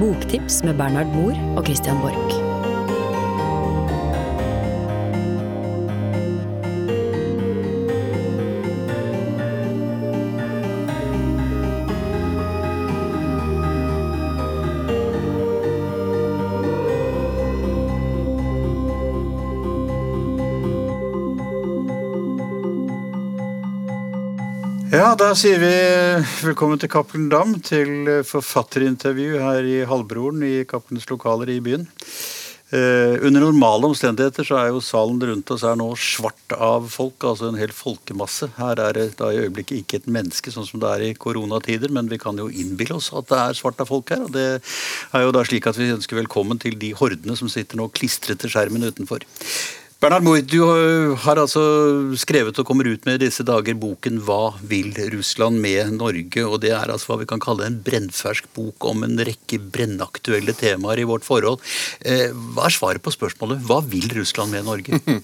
Boktips med Bernhard Mohr og Christian Borch. Da sier vi velkommen til Cappelen Dam, til forfatterintervju her i Halvbroren i Cappelens lokaler i byen. Eh, under normale omstendigheter så er jo salen rundt oss her nå svart av folk, altså en hel folkemasse. Her er det da i øyeblikket ikke et menneske, sånn som det er i koronatider, men vi kan jo innbille oss at det er svart av folk her. Og det er jo da slik at vi ønsker velkommen til de hordene som sitter nå klistret til skjermen utenfor. Bernhard Moe, du har altså skrevet og kommer ut med disse dager boken 'Hva vil Russland med Norge?' og Det er altså hva vi kan kalle en brennfersk bok om en rekke brennaktuelle temaer i vårt forhold. Eh, hva er svaret på spørsmålet 'Hva vil Russland med Norge'?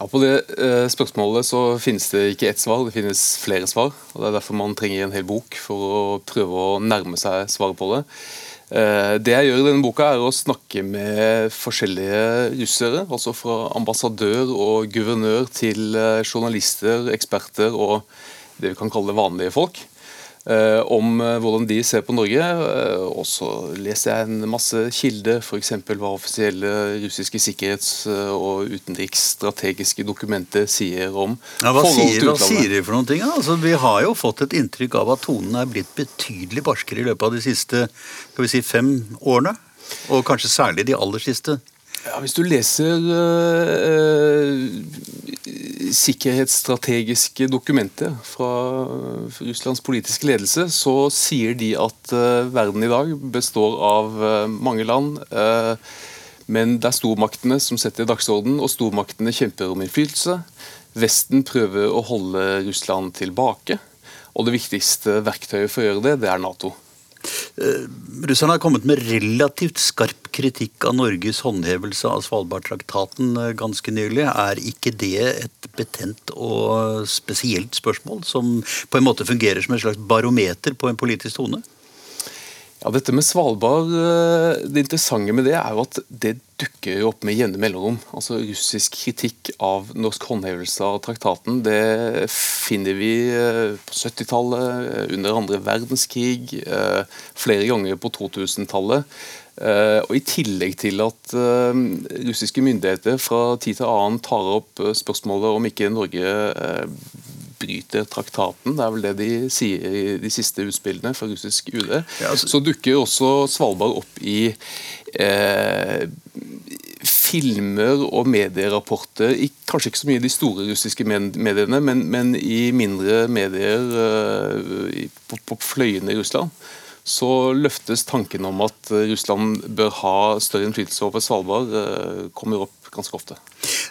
Ja, På det eh, spørsmålet så finnes det ikke ett svar, det finnes flere svar. og Det er derfor man trenger en hel bok for å prøve å nærme seg svaret på det. Eh, det jeg gjør i denne boka, er å snakke med forskjellige russere. Altså fra ambassadør og guvernør til eh, journalister, eksperter og det vi kan kalle vanlige folk. Eh, om eh, hvordan de ser på Norge. Eh, og så leser jeg en masse kilder, f.eks. hva offisielle russiske sikkerhets- og utenriksstrategiske dokumenter sier om ja, hva sier, hva sier de for noen ting? Altså, vi har jo fått et inntrykk av at tonen er blitt betydelig barskere i løpet av de siste skal vi si, fem årene. Og kanskje særlig de aller siste. Ja, hvis du leser eh, sikkerhetsstrategiske dokumenter fra Russlands politiske ledelse, så sier de at eh, verden i dag består av eh, mange land. eh, men det er stormaktene som setter dagsorden, og stormaktene kjemper om innflytelse. Vesten prøver å holde Russland tilbake, og det viktigste verktøyet for å gjøre det, det er Nato. Russerne har kommet med relativt skarp kritikk av Norges håndhevelse av Svalbardtraktaten eh, ganske nylig. Er ikke det et betent og spesielt spørsmål, som på en måte fungerer som et slags barometer på en politisk tone? Ja, dette med Svalbard, eh, Det interessante med det er jo at det dukker jo opp med jevne mellomrom. Altså Russisk kritikk av norsk håndhevelse av traktaten det finner vi eh, på 70-tallet, under andre verdenskrig, eh, flere ganger på 2000-tallet. Og I tillegg til at russiske myndigheter fra tid til annen tar opp spørsmålet om ikke Norge bryter traktaten, det er vel det de sier i de siste utspillene fra russisk UD, Ja, altså- så dukker også Svalbard opp i eh, filmer og medierapporter, kanskje ikke så mye i de store russiske mediene, men, men i mindre medier eh, på, på fløyene i Russland, så løftes tanken om at Russland bør ha større innflytelse over Svalbard, eh, kommer opp ganske ofte.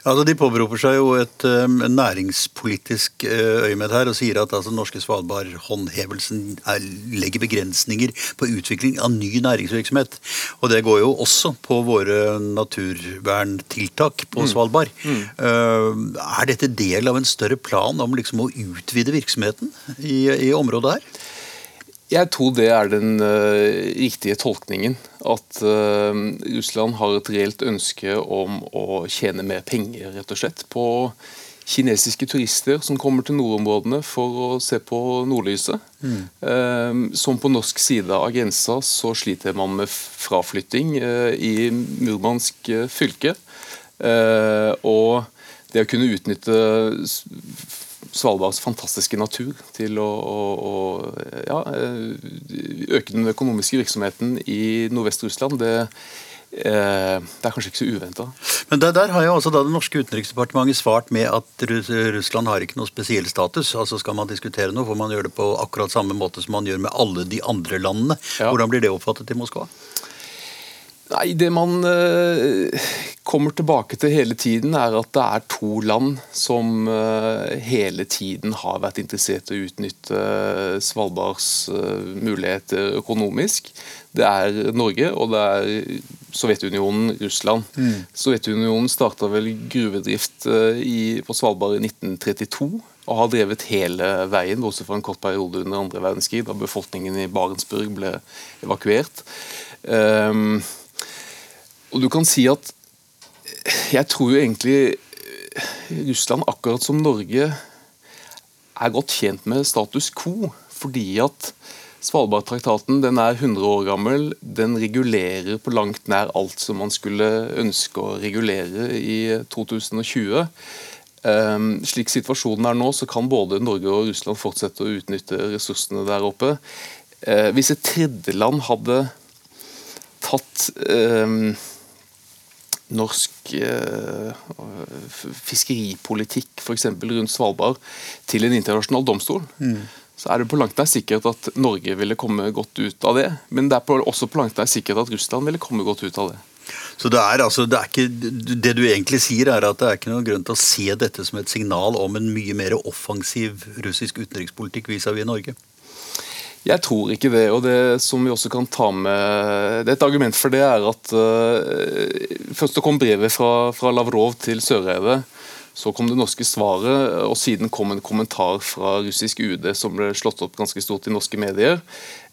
Altså, de påberoper seg jo et um, næringspolitisk uh, øyemed her og sier at altså, norske Svalbard-håndhevelsen er, legger begrensninger på utvikling av ny næringsvirksomhet. Og det går jo også på våre naturverntiltak på Svalbard. Uh, er dette del av en større plan om liksom, å utvide virksomheten i, i området her? Jeg tror det er den uh, riktige tolkningen. At uh, Russland har et reelt ønske om å tjene mer penger, rett og slett, på kinesiske turister som kommer til nordområdene for å se på nordlyset. Eh, som på norsk side av grensa så sliter man med fraflytting i Murmansk fylke. Og det å kunne utnytte Svalbards fantastiske natur til å, å, å ja, eh, øke den økonomiske virksomheten i Nordvest-Russland, det, eh, det er kanskje ikke så uventa. Men der, der har jo også da det norske utenriksdepartementet svart med at Russland har ikke noe spesiell status. altså Skal man diskutere noe, får man gjøre det på akkurat samme måte som man gjør med alle de andre landene. Ja. Hvordan blir det oppfattet i Moskva? Nei, Det man eh, kommer tilbake til hele tiden, er at det er to land som eh, hele tiden har vært interessert i å utnytte eh, Svalbards muligheter økonomisk. Det er Norge, og det er Sovjetunionen, Russland. Sovjetunionen starta vel gruvedrift i, på Svalbard i 1932. og har drevet hele veien, bortsett fra en kort periode under andre verdenskrig, da befolkningen i Barentsburg ble evakuert. Um, og du kan si at jeg tror jo egentlig Russland, akkurat som Norge, er godt tjent med status quo. Fordi at Svalbardtraktaten den er 100 år gammel. Den regulerer på langt nær alt som man skulle ønske å regulere i 2020. Um, slik situasjonen er nå, så kan både Norge og Russland fortsette å utnytte ressursene der oppe. Uh, hvis et tredjeland hadde tatt um, norsk eh, fiskeripolitikk f.eks. rundt Svalbard til en internasjonal domstol, mm så er det på langt nær sikkert at Norge ville komme godt ut av det. Men det er også på langt nær sikkert at Russland ville komme godt ut av det. Så det er altså, det, er ikke, det du egentlig sier, er at det er ikke noen grunn til å se dette som et signal om en mye mer offensiv russisk utenrikspolitikk vis-à-vis -vis Norge? Jeg tror ikke det. og det som vi også kan ta med, det er Et argument for det er at uh, først så kom brevet fra, fra Lavrov til Søreide så kom det norske svaret, og siden kom en kommentar fra russisk UD som ble slått opp ganske stort i norske medier.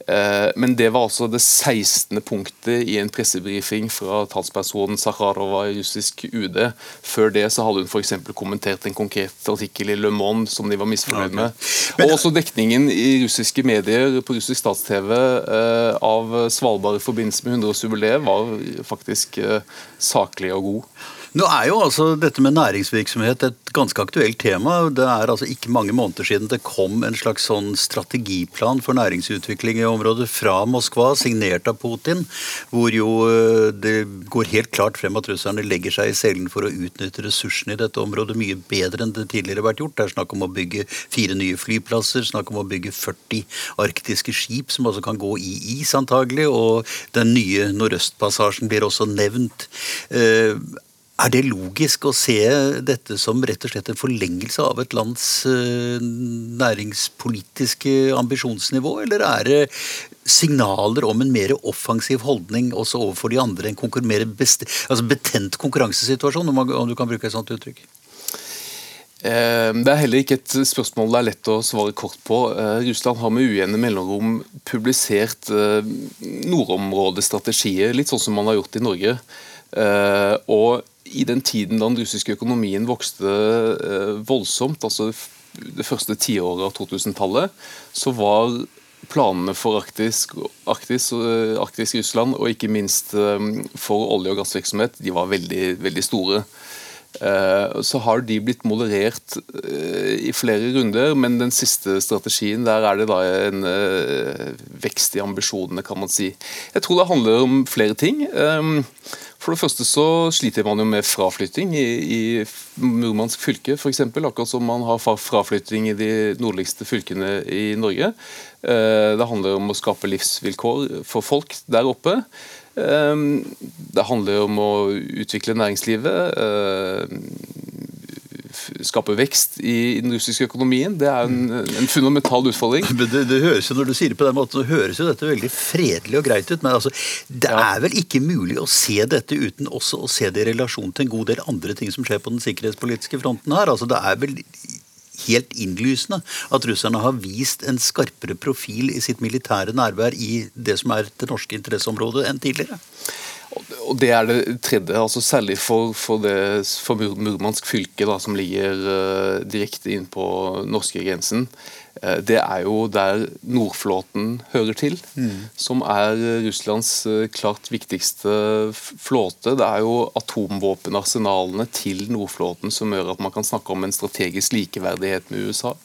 Eh, men det var altså det 16. punktet i en pressebrifing fra talspersonen Sakharova i russisk UD. Før det så hadde hun f.eks. kommentert en konkret artikkel i Le Monde som de var misfornøyd med. Og også dekningen i russiske medier på russisk stats-TV eh, av Svalbard i forbindelse med 100-årsjubileet var faktisk eh, saklig og god. Nå er jo altså dette med næringsvirksomhet et ganske aktuelt tema. Det er altså ikke mange måneder siden det kom en slags sånn strategiplan for næringsutvikling i området fra Moskva, signert av Putin, hvor jo eh, det går helt klart frem at russerne legger seg i selen for å utnytte ressursene i dette området mye bedre enn det tidligere har vært gjort. Det er snakk om å bygge fire nye flyplasser, snakk om å bygge 40 arktiske skip som også kan gå i is, antagelig, og den nye Nordøstpassasjen blir også nevnt. Er det logisk å se dette som rett og slett en forlengelse av et lands eh, næringspolitiske ambisjonsnivå, eller er det signaler om en mer offensiv holdning også overfor de andre, en mer altså betent konkurransesituasjon, om du kan bruke et sånt uttrykk? Eh, det er heller ikke et spørsmål det er lett å svare kort på. Eh, Russland har med ujevne mellomrom publisert nordområdestrategier, litt sånn som man har gjort i Norge. Og i den tiden da den russiske økonomien vokste eh, voldsomt, altså det første tiåret av 2000-tallet, så var planene for Arktis, Arktis, Arktis, Russland, og ikke minst eh, for olje- og gassvirksomhet, de var veldig, veldig store. Så har de blitt moderert i flere runder, men den siste strategien der er det da en vekst i ambisjonene, kan man si. Jeg tror det handler om flere ting. For det første så sliter man jo med fraflytting i, i Murmansk fylke f.eks. Akkurat som man har fraflytting i de nordligste fylkene i Norge. Eh, det handler om å skape livsvilkår for folk der oppe. Eh, det handler om å utvikle næringslivet eh, skape vekst i den russiske økonomien. Det er en, en fundamental utfordring. Men det, det, høres jo, Når du sier det på den måten, så høres jo dette veldig fredelig og greit ut. Men altså, det ja. er vel ikke mulig å se dette uten også å se det i relasjon til en god del andre ting som skjer på den sikkerhetspolitiske fronten her. Altså, det er vel helt innlysende at russerne har vist en skarpere profil i sitt militære nærvær i det som er det norske interesseområdet, enn tidligere. Og Det er det tredje, altså særlig for, for, det, for Murmansk fylke, da, som ligger uh, direkte inn på norskegrensen. Uh, det er jo der Nordflåten hører til, mm. som er Russlands uh, klart viktigste flåte. Det er jo atomvåpenarsenalene til Nordflåten som gjør at man kan snakke om en strategisk likeverdighet med USA.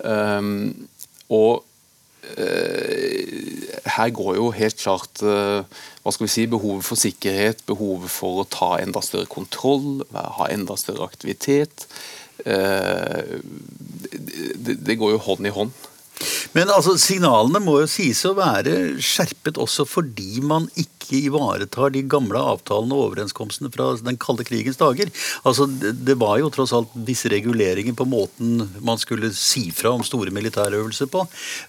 Um, og her går jo helt klart hva skal vi si, behovet for sikkerhet, behovet for å ta enda større kontroll, ha enda større aktivitet. Eh, det, går jo hånd i hånd. Men altså, signalene må jo sies å være skjerpet også fordi man ikke ivaretar de gamle avtalene og overenskomstene fra den kalde krigens dager. Altså, Det var jo tross alt disse reguleringene på måten man skulle si fra om store militærøvelser på.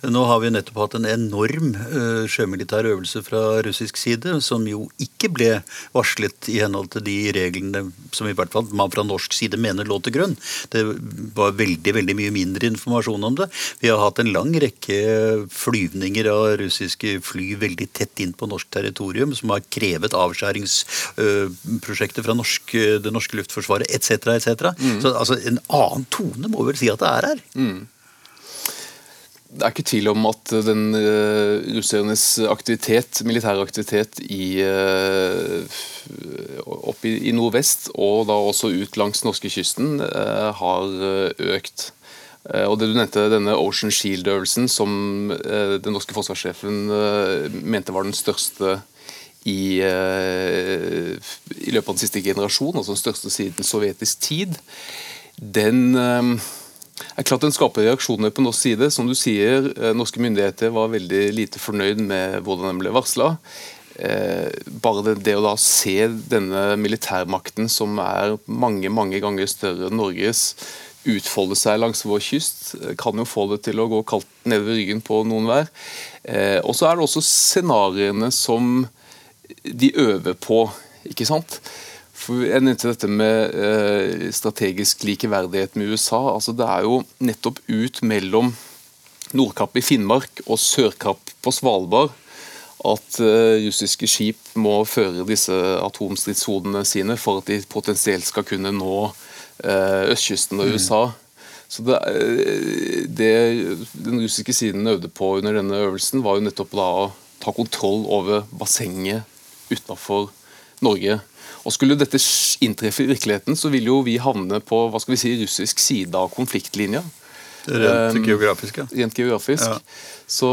Nå har vi nettopp hatt en enorm uh, sjømilitær øvelse fra russisk side, som jo ikke ble varslet i henhold til de reglene som i hvert fall man fra norsk side mener lå til grunn. Det var veldig, veldig mye mindre informasjon om det. Vi har hatt en lang rekke flyvninger av russiske fly veldig tett inn på norsk territorium, som har krevet avskjæringsprosjekter fra norsk, det norske luftforsvaret etc. etc. Mm. Så altså, en annen tone må vel si at det er her. Mm. Det er ikke tvil om at den uh, russernes aktivitet, militære aktivitet i, uh, opp i, i, nordvest, og da også ut langs norskekysten, uh, har økt. Eh, og det du nevnte, denne Ocean Shield-øvelsen, som eh, den norske forsvarssjefen eh, mente var den største i, i løpet av den siste generasjon, altså den største siden sovjetisk tid, den er klart den skaper reaksjoner på norsk side. Som du sier, Norske myndigheter var veldig lite fornøyd med hvordan den ble varsla. Bare det, det, å da se denne militærmakten, som er mange mange ganger større enn Norges, utfolde seg langs vår kyst. Kan jo få det til å gå kaldt nedover ryggen på noen hver. Eh, og så er det også scenarioene som de øver på, ikke sant. For jeg nevnte dette med eh, strategisk likeverdighet med USA. altså Det er jo nettopp ut mellom Nordkapp i Finnmark og Sørkapp på Svalbard at russiske skip må føre disse atomstridshodene sine for at de potensielt skal kunne nå Eh, østkysten og USA. Så det, eh, det, den russiske siden øvde på under denne øvelsen, var jo nettopp da å ta kontroll over bassenget utenfor Norge. Og Skulle dette inntreffe i virkeligheten, så ville jo vi havne på hva skal vi si, russisk side av konfliktlinja. Rent um, geografisk, ja. Rent geografisk. Ja. Så,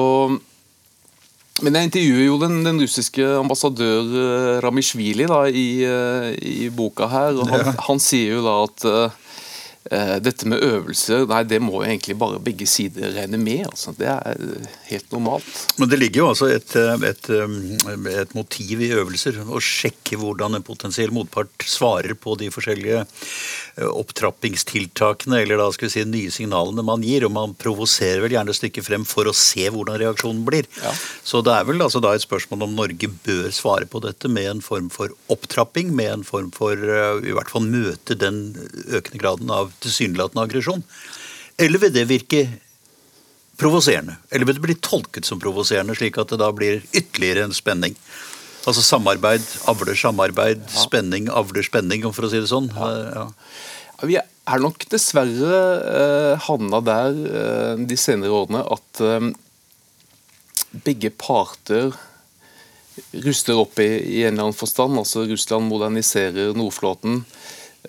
men jeg intervjuer jo den, den russiske ambassadør Ramishvili da, i, i boka her. og han, ja. han, sier jo da at uh, dette med øvelser, nei, det må egentlig bare begge sider regne med. Altså. Det er helt normalt. Men det ligger jo altså et, et, et, motiv i øvelser. Å sjekke hvordan en potensiell motpart svarer på de forskjellige opptrappingstiltakene eller da skal vi si nye signalene man gir. Og man provoserer vel gjerne stykket frem for å se hvordan reaksjonen blir. Ja. Så det er vel altså da et spørsmål om Norge bør svare på dette med en form for opptrapping, med en form for i hvert fall møte den økende graden av tilsynelatende aggresjon. Eller vil det virke provoserende? Eller vil det bli tolket som provoserende, slik at det da blir ytterligere en spenning? Altså samarbeid avler samarbeid, ja. spenning avler spenning, for å si det sånn. Ja. Ja. Vi er nok dessverre eh, havna der eh, de senere årene at eh, begge parter ruster opp i, i, en eller annen forstand. altså Russland moderniserer Nordflåten.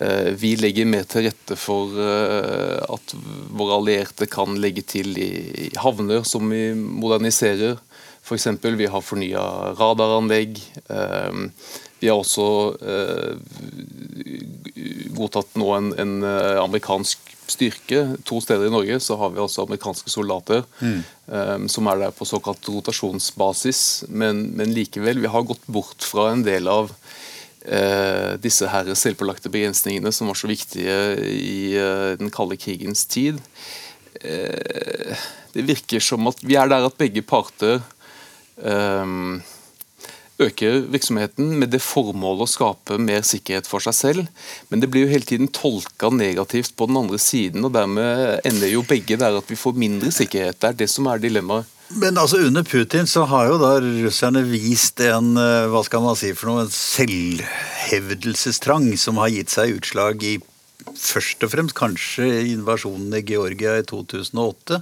Eh, vi legger mer til rette for eh, at våre allierte kan legge til i, havner som vi moderniserer. F.eks. vi har fornya radaranlegg. Eh, vi har også godtatt nå en, en, amerikansk styrke. To steder i Norge så har vi altså amerikanske soldater mm. som er der på såkalt rotasjonsbasis. Men, men, likevel, vi har gått bort fra en del av disse her selvpålagte begrensningene som var så viktige i uh, den kalde krigens tid. Uh, det virker som at vi er der at begge parter øker øke virksomheten med det formålet å skape mer sikkerhet for seg selv. Men det blir jo hele tiden tolka negativt på den andre siden, og dermed ender jo begge der at vi får mindre sikkerhet. Det er det som er dilemmaet. Men altså under Putin så har jo da russerne vist en eh, hva skal man si for noe, en selvhevdelsestrang som har gitt seg utslag i først og fremst kanskje invasjonen i Georgia i 2008.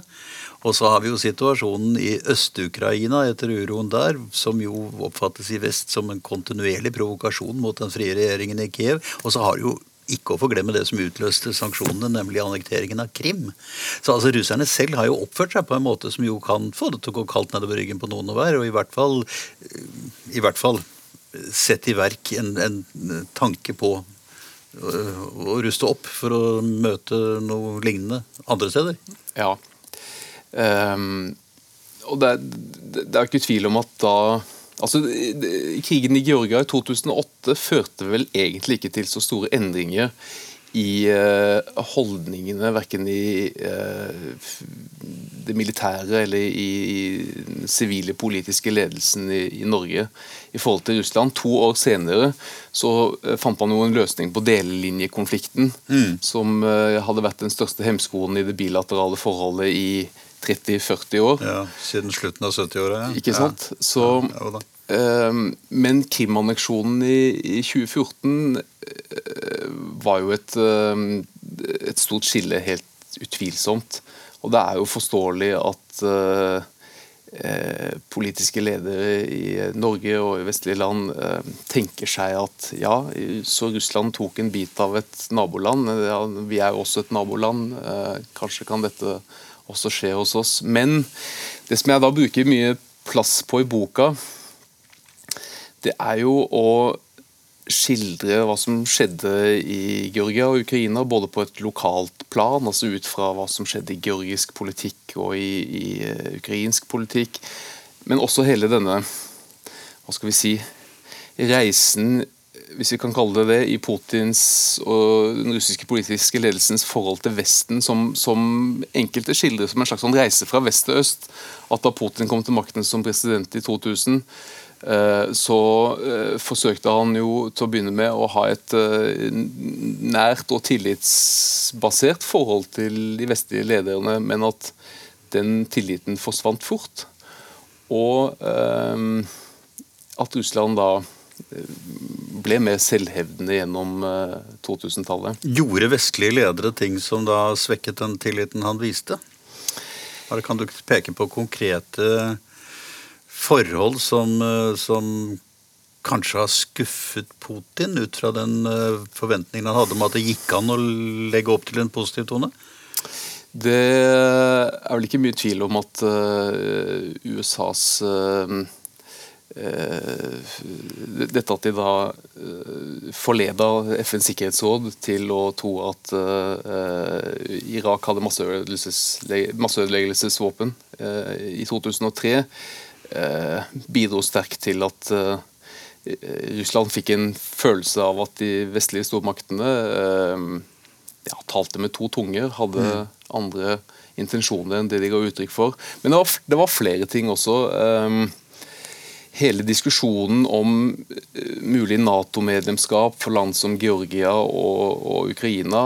Og så har vi jo situasjonen i Øst-Ukraina etter uroen der, som jo oppfattes i vest som en kontinuerlig provokasjon mot den frie regjeringen i Kiev. Og så har det jo ikke å forglemme det som utløste sanksjonene, nemlig annekteringen av Krim. Så altså Russerne selv har jo oppført seg på en måte som jo kan få det til å gå kaldt nedover ryggen på noen og hver, og i hvert fall, i hvert fall sette i verk en, en tanke på øh, å ruste opp for å møte noe lignende andre steder. Ja, Um, og det det, det er ikke tvil om at da Altså, Krigen i Georgia i 2008 førte vel egentlig ikke til så store endringer i uh, holdningene, verken i uh, det militære eller i, den sivile politiske ledelsen i, i, Norge i forhold til Russland. To år senere så uh, fant man jo en løsning på delelinjekonflikten, mm. som hadde vært den største hemskoen i det bilaterale forholdet i 30-40 år. Ja, Siden slutten av 70-åra. Ja. Ikke sant? Så, ja, eh, men Krim-anneksjonen i 2014 eh, var jo et, eh, et, stort skille, helt utvilsomt. Og det er jo forståelig at eh, eh, politiske ledere i Norge og i vestlige land tenker seg at ja, så Russland tok en bit av et naboland. Ja, vi er jo også et naboland. kanskje kan dette også skje hos oss. Men det som jeg da bruker mye plass på i boka, det er jo å skildre hva som skjedde i Georgia og Ukraina, både på et lokalt plan, altså ut fra hva som skjedde i georgisk politikk og i, i uh, ukrainsk politikk, men også hele denne hva skal vi si, reisen hvis vi kan kalle det det, i Putins og den russiske politiske ledelsens forhold til Vesten, som, som enkelte skildrer som en slags sånn reise fra vest til øst. At da Putin kom til makten som president i 2000, Eh, så eh, forsøkte han jo til å begynne med å ha et eh, nært og tillitsbasert forhold til de vestlige lederne, men at den tilliten forsvant fort. Og at Russland da ble mer selvhevdende gjennom 2000-tallet. Gjorde vestlige ledere ting som da svekket den tilliten han viste? Kan du peke på konkrete forhold som, eh, som kanskje har skuffet Putin ut fra den eh, forventningen han hadde om at det gikk an å legge opp til en positiv tone? Det er vel ikke mye tvil om at USAs Dette at de da uh, forleda FNs sikkerhetsråd til å tro at Irak hadde masseødeleggelsesvåpen i 2003 Eh, bidro sterkt til at eh, Russland fikk en følelse av at de vestlige stormaktene eh, ja, talte med to tunger, hadde mm. andre intensjoner enn det de ga uttrykk for. Men det var, det var flere ting også. Hele diskusjonen om mulig Nato-medlemskap for land som Georgia og, og Ukraina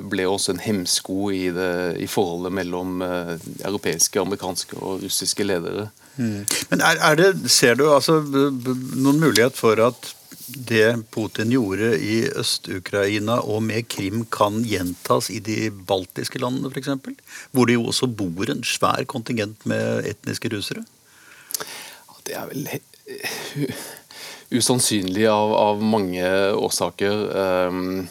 ble også en hemsko i, det, i forholdet mellom europeiske, amerikanske og russiske ledere. Mm. Men er, er, det, ser du altså noen mulighet for at det Putin gjorde i Øst-Ukraina og med Krim kan gjentas i de baltiske landene f.eks.? Hvor det jo også bor en svær kontingent med etniske russere? Det er vel usannsynlig av, av mange årsaker. Um,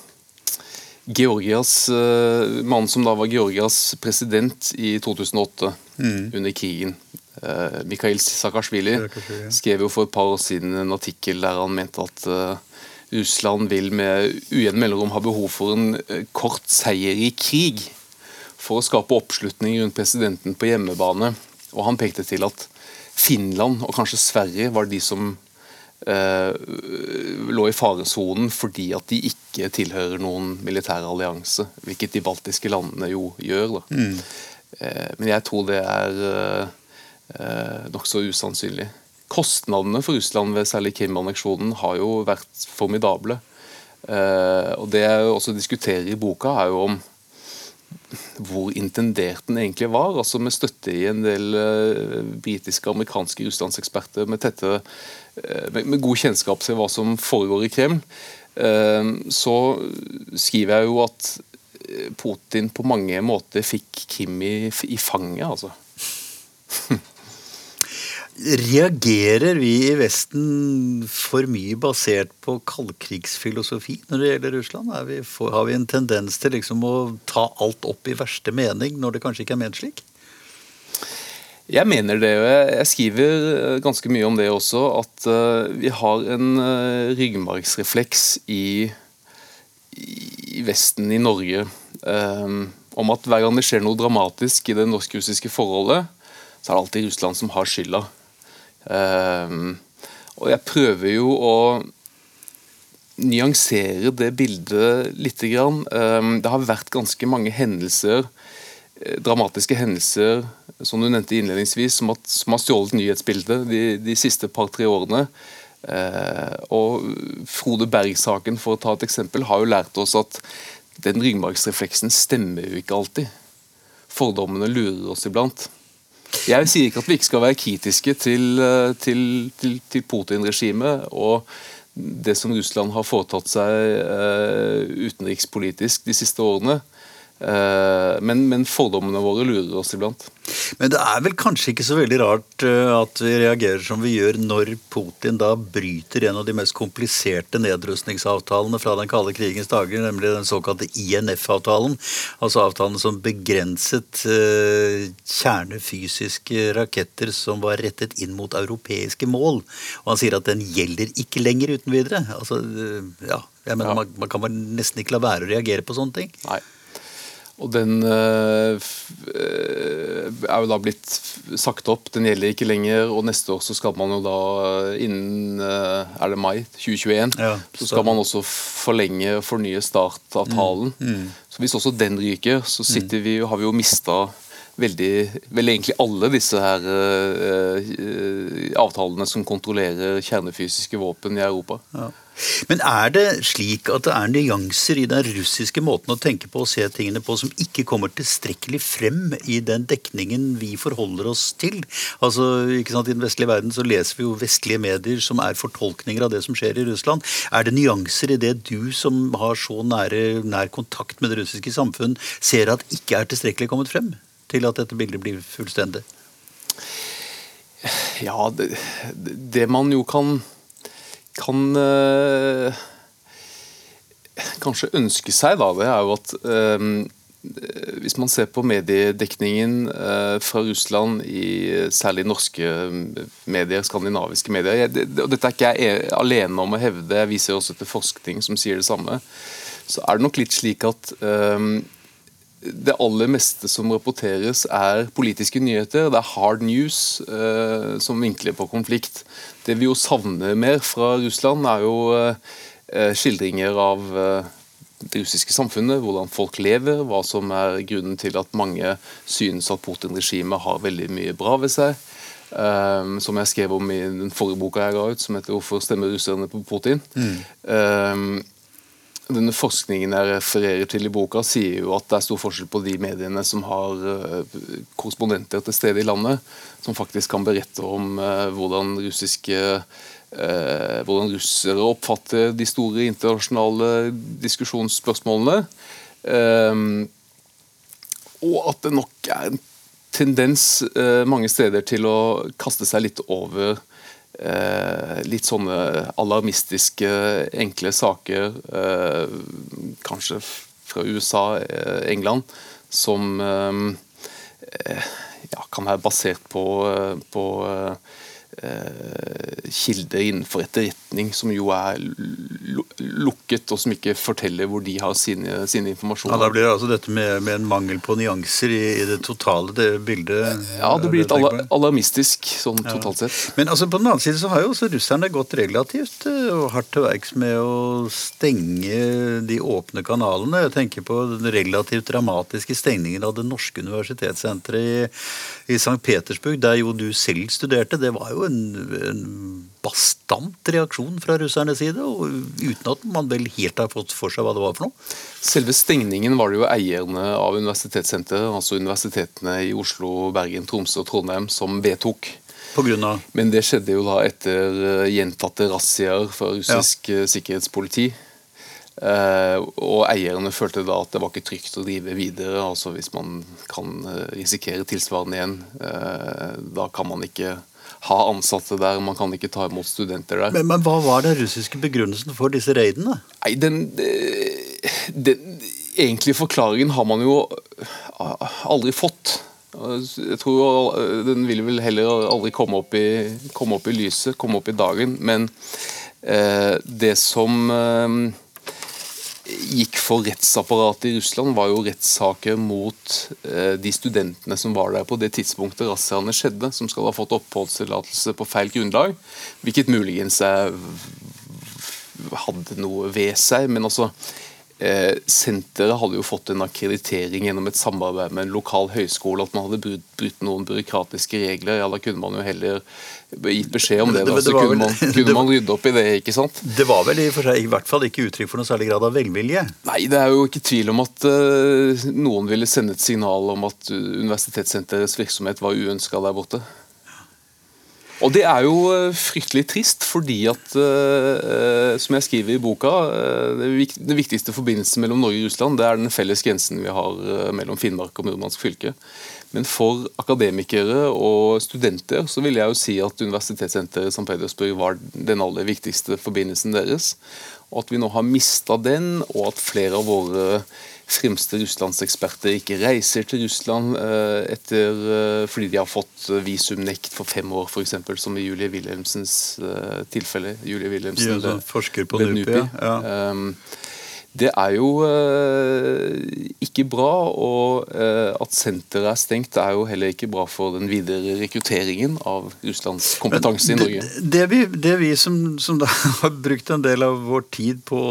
Georgias, uh, Mannen som da var Georgias president i 2008, mm. under krigen, Uh, Mikhail Saakashvili skrev jo for et par år siden en artikkel der han mente at uh, Russland vil med ujevn mellomrom ha behov for en kort seier i krig for å skape oppslutning rundt presidenten på hjemmebane. Og han pekte til at Finland og kanskje Sverige var de som lå i faresonen fordi at de ikke tilhører noen militær allianse, hvilket de baltiske landene jo gjør. Mm. men jeg tror det er eh, nokså usannsynlig. Kostnadene for Russland ved særlig Krim-anneksjonen har jo vært formidable. Eh, og Det jeg også diskuterer i boka, er jo om hvor intendert den egentlig var. altså Med støtte i en del uh, britiske og amerikanske russlandseksperter med, uh, med, med, god kjennskap til hva som foregår i Kreml, uh, så skriver jeg jo at Putin på mange måter fikk Kim i, i fanget. altså. Reagerer vi i Vesten for mye basert på kaldkrigsfilosofi når det gjelder Russland? Vi har vi en tendens til liksom å ta alt opp i verste mening når det kanskje ikke er ment slik? Jeg mener det. og Jeg skriver eh, ganske mye om det også. At uh, vi har en uh, ryggmargsrefleks i, i, Vesten, i Norge, um, om at hver gang det skjer noe dramatisk i det norsk-russiske forholdet, så er det alltid Russland som har skylda. Um, og jeg prøver jo å nyansere det bildet litt. Um, det har vært ganske mange hendelser, eh, dramatiske hendelser som du nevnte innledningsvis, som har, stjålet nyhetsbildet de, de siste par-tre årene. Uh, og Frode Berg-saken for å ta et eksempel, har jo lært oss at den ryggmargsrefleksen stemmer jo ikke alltid. Fordommene lurer oss iblant. Jeg sier ikke at vi ikke skal være kritiske til, eh, til, til, til Putin-regimet og det som Russland har foretatt seg uh, utenrikspolitisk de siste årene. Uh, men, men, fordommene våre lurer oss iblant. Men det er vel kanskje ikke så veldig rart eh, at vi reagerer som vi gjør når Putin da bryter en av de mest kompliserte nedrustningsavtalene fra den kalde krigens dager, nemlig den såkalte INF-avtalen. Altså avtalen som begrenset uh, kjernefysiske raketter som var rettet inn mot europeiske mål. Og han sier at den gjelder ikke lenger uten videre. Altså, ja, jeg mener, ja. Man, man kan nesten ikke la være å reagere på sånne ting. Nei. Og den øh, er jo da blitt sagt opp, den gjelder ikke lenger. Og neste år så skal man jo da innen øh, er det mai 2021 ja, så skal man også forlenge og fornye startavtalen. Mm, mm. Så Hvis også den ryker, så sitter mm. vi, har vi jo mista veldig, vel egentlig alle disse her uh, avtalene som kontrollerer kjernefysiske våpen i Europa. Ja. Men er det slik at det er nyanser i den russiske måten å tenke på og se tingene på som ikke kommer tilstrekkelig frem i den dekningen vi forholder oss til? Altså, ikke sant, I den vestlige verden så leser vi jo vestlige medier som er fortolkninger av det som skjer i Russland. Er det nyanser i det du som har så nære, nær kontakt med det russiske samfunn, ser at ikke er tilstrekkelig kommet frem? Til at dette bildet blir fullstendig? Ja, det, det man jo kan, kan øh, kanskje ønske seg, da, det er jo at øh, hvis man ser på mediedekningen øh, fra Russland i særlig norske medier, skandinaviske medier jeg, det, og Dette er ikke jeg alene om å hevde, jeg viser også til forskning som sier det samme. Så er det nok litt slik at det aller meste som rapporteres, er politiske nyheter. Det er hard news eh, som vinkler på konflikt. Det vi jo savner mer fra Russland, er jo eh, skildringer av eh, det russiske samfunnet, hvordan folk lever, hva som er grunnen til at mange synes at Putin-regimet har veldig mye bra ved seg. Um, som jeg skrev om i den forrige boka jeg ga ut, som heter 'Hvorfor stemmer russerne på Putin'. Mm. Um, denne Forskningen jeg refererer til i boka, sier jo at det er stor forskjell på de mediene som har uh, korrespondenter til stede i landet, som faktisk kan berette om uh, hvordan russiske uh, hvordan russere oppfatter de store internasjonale diskusjonsspørsmålene. og at det nok er en tendens mange steder til å kaste seg litt over Eh, litt sånne alarmistiske, enkle saker, eh, kanskje fra USA, eh, England, som ja, kan være basert på, på Eh, kilder innenfor etterretning som jo er lukket, og som ikke forteller hvor de har sine, sine informasjoner. Ja, Da blir det altså dette med, med en mangel på nyanser i, i det totale det bildet? Ja, det blir litt al alarmistisk sånn ja. totalt sett. Men altså på den annen side så har jo også russerne gått relativt eh, og hardt til verks med å stenge de åpne kanalene. Jeg tenker på den relativt dramatiske stengningen av det norske universitetssenteret i, i St. Petersburg, der jo du selv studerte. Det var jo en, en bastant reaksjon fra russernes side, og uten at man vel helt har fått for seg hva det var for noe. Selve stengningen var det jo eierne av universitetssenteret, altså universitetene i Oslo, Bergen, Tromsø og Trondheim, som vedtok. På grunn av? Men det skjedde jo da etter eh, gjentatte razziaer fra russisk ja. Eh, sikkerhetspoliti. Uh, og eierne følte da at det var ikke trygt å drive videre. altså Hvis man kan risikere tilsvarende igjen, da kan man ikke ha ansatte der, man kan ikke ta imot studenter der. Men, men hva var den russiske begrunnelsen for disse raidene? Nei, den, den egentlige forklaringen har man jo aldri fått. Jeg tror Den vil vel heller aldri komme opp i, komme opp i lyset, komme opp i dagen. Men eh, det som eh, gikk for rettsapparatet i Russland, var jo rettssaker mot eh, de studentene som var der på det tidspunktet razziaene skjedde, som skal ha fått oppholdstillatelse på feil grunnlag. Hvilket muligens hadde noe ved seg. men altså Eh, senteret hadde jo fått en akkreditering gjennom et samarbeid med en lokal høyskole. At man hadde brutt, noen byråkratiske regler. Ja, Da kunne man jo heller gitt beskjed om det. Da, så kunne, man, kunne man rydde opp i det. ikke sant? Det var vel i, seg, i hvert fall ikke uttrykk for noe særlig grad av velvilje? Nei, det er jo ikke tvil om at uh, noen ville sende et signal om at universitetssenterets virksomhet var uønska der borte. Og det er jo eh, fryktelig trist, fordi at, uh, som jeg skriver i boka, den viktigste forbindelsen mellom Norge og Russland det er den felles grensen vi har mellom Finnmark og Murmansk fylke. Men for akademikere og studenter så vil jeg jo si at Universitetssenteret St. Petersburg var den aller viktigste forbindelsen deres. Og at vi nå har mista den, og at flere av våre fremste russlandseksperter ikke reiser til Russland eh, etter, eh, fordi de har fått visumnekt for fem år, f.eks., som i Julie Wilhelmsens eh, tilfelle. Julie Wilhelmsen, ja, sånn forsker på NUPI. Ja. Um, det er jo uh, ikke bra, og uh, at senteret er stengt er jo heller ikke bra for den videre rekrutteringen av Russlands kompetanse i Norge. Det, det, vi, det vi som, som har brukt en del av vår tid på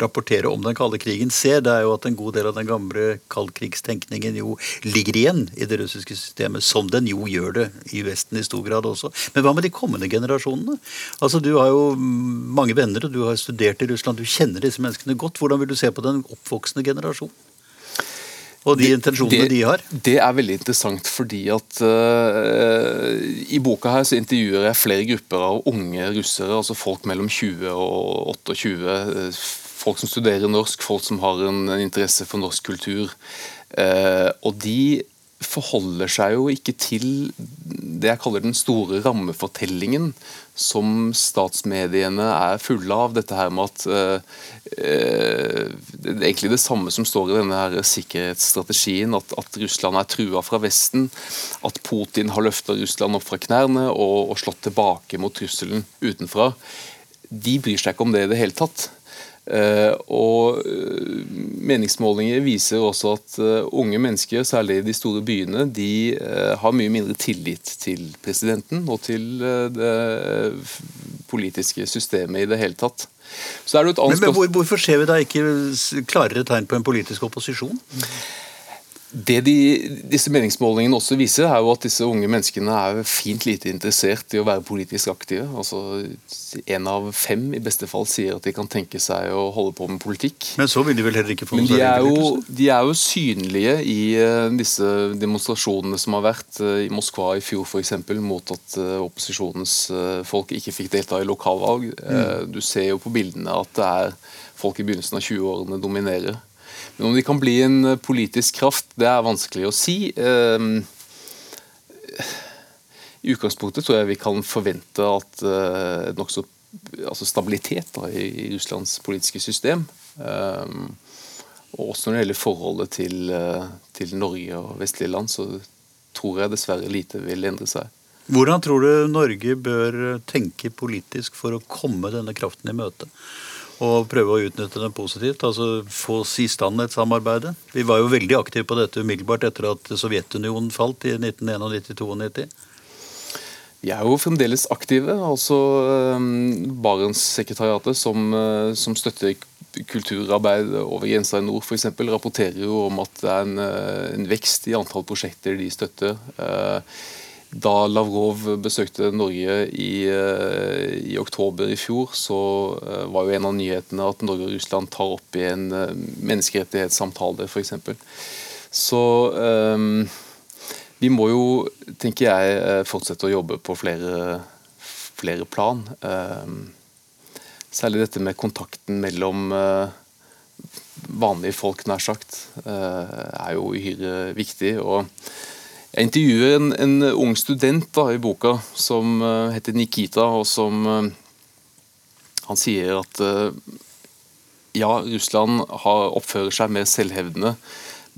rapportere om den kalde krigen ser, det er jo at en god del av den gamle kaldkrigstenkningen jo ligger igjen i det russiske systemet, som den jo gjør det i Vesten i stor grad også. Men hva med de kommende generasjonene? Altså, Du har jo mange venner, og du har studert i Russland, du kjenner disse menneskene godt. Hvordan vil du se på den oppvoksende generasjonen? og de intensjonene det, de har? Det er veldig interessant, fordi at uh, i boka her så intervjuer jeg flere grupper av unge russere, altså folk mellom 20 og 28 folk som studerer norsk, folk som har en, interesse for norsk kultur. Eh, og de forholder seg jo ikke til det jeg kaller den store rammefortellingen som statsmediene er fulle av. Dette her med at eh, eh, Det er egentlig det samme som står i denne her sikkerhetsstrategien. At, at Russland er trua fra Vesten. At Putin har løfta Russland opp fra knærne og, og slått tilbake mot trusselen utenfra. De bryr seg ikke om det i det hele tatt. Uh, og uh, Meningsmålinger viser også at uh, unge mennesker, særlig i de store byene, de har mye mindre tillit til presidenten og til det politiske systemet i det hele tatt. men, men hvor, Hvorfor ser vi da ikke klarere tegn på en politisk opposisjon? Det de, disse meningsmålingene også viser, er jo at disse unge menneskene er fint lite interessert i å være politisk aktive. Altså, En av fem i beste fall sier at de kan tenke seg å holde på med politikk. Men så vil de vel heller ikke få Men de er, jo, de er jo synlige i uh, disse demonstrasjonene som har vært uh, i Moskva i fjor f.eks. mot at uh, opposisjonens folk ikke fikk delta i lokalvalg. Mm. Du ser jo på bildene at det er folk i begynnelsen av 20-årene dominerer. Men om de kan bli en eh, politisk kraft, det er vanskelig å si. Ehm, I utgangspunktet tror jeg vi kan forvente at uh, nokså altså stabilitet da, i, Russlands politiske system. Um, og også når det gjelder forholdet til, uh, til, Norge og vestlige land, så tror jeg dessverre lite vil endre seg. Hvordan tror du Norge bør tenke politisk for å komme denne kraften i møte? Og prøve å utnytte den positivt. altså Få i stand et samarbeid. Vi var jo veldig aktive på dette umiddelbart etter at Sovjetunionen falt i 1991-92. Vi er jo fremdeles aktive. altså um, Barentssekretariatet, som, uh, som støtter kulturarbeid over grensa i nord, f.eks., rapporterer jo om at det er en, uh, en, vekst i antall prosjekter de støtter. Uh, da Lavrov besøkte Norge i, eh, i, oktober i fjor, så eh, var jo en av nyhetene at Norge og Russland tar opp i en eh, menneskerettighetssamtale, f.eks. Så um, vi må jo, tenker jeg, fortsette å jobbe på flere, flere plan. Um, særlig dette med kontakten mellom uh, vanlige folk, nær sagt, uh, er jo uhyre viktig. og jeg intervjuer en, en ung student da, i boka som uh, heter Nikita, og som uh, Han sier at uh, ja, Russland har, oppfører seg mer selvhevdende,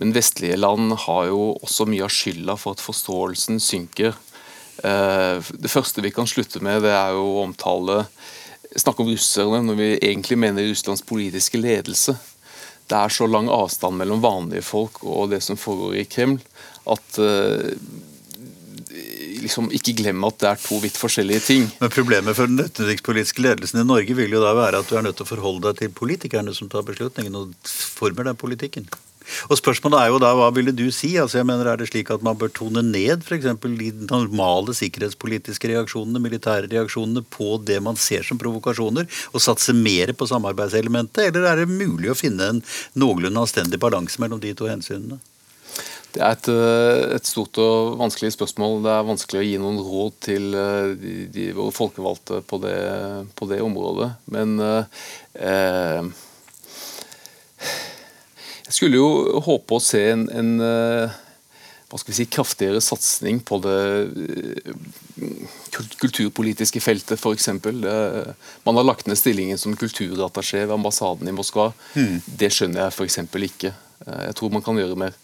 men vestlige land har jo også mye av skylda for at forståelsen synker. Det første vi kan slutte med, det er jo å omtale snakke om russerne når vi egentlig mener Russlands politiske ledelse. Det er så lang avstand mellom vanlige folk og det som foregår i Kreml, at uh, liksom ikke glem at det er to vidt forskjellige ting. Men Problemet for den utenrikspolitiske ledelsen i Norge vil jo da være at du er nødt til å forholde deg til politikerne som tar beslutningen og former den politikken. Og Spørsmålet er jo da, hva ville du si? Altså jeg mener Er det slik at man bør tone ned f.eks. de normale sikkerhetspolitiske reaksjonene, militære reaksjonene, på det man ser som provokasjoner, og satse mer på samarbeidselementet? Eller er det mulig å finne en noenlunde anstendig balanse mellom de to hensynene? Det er et, eh, et, stort og vanskelig spørsmål. Det er vanskelig å gi noen råd til de, de, våre folkevalgte på det, på det, området. Men eh, jeg skulle jo håpe å se en, en eh, hva skal vi si, kraftigere satsing på det kulturpolitiske feltet, f.eks. Man har lagt ned stillingen som kulturattaché ved ambassaden i Moskva. Mm. Det skjønner jeg f.eks. ikke. Jeg tror man kan gjøre mer.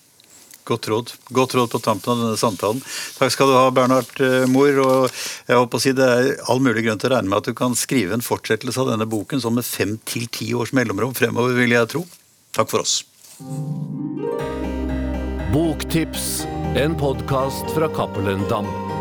Godt råd. Godt råd på tampen av denne samtalen. Takk skal du ha, Bernhard eh, Mohr. Og jeg håper å si det er all mulig grunn til å regne med at du kan skrive en fortsettelse av denne boken sånn med fem til ti års mellomrom fremover, vil jeg tro. Takk for oss. Boktips, en podkast fra Cappelen Dam.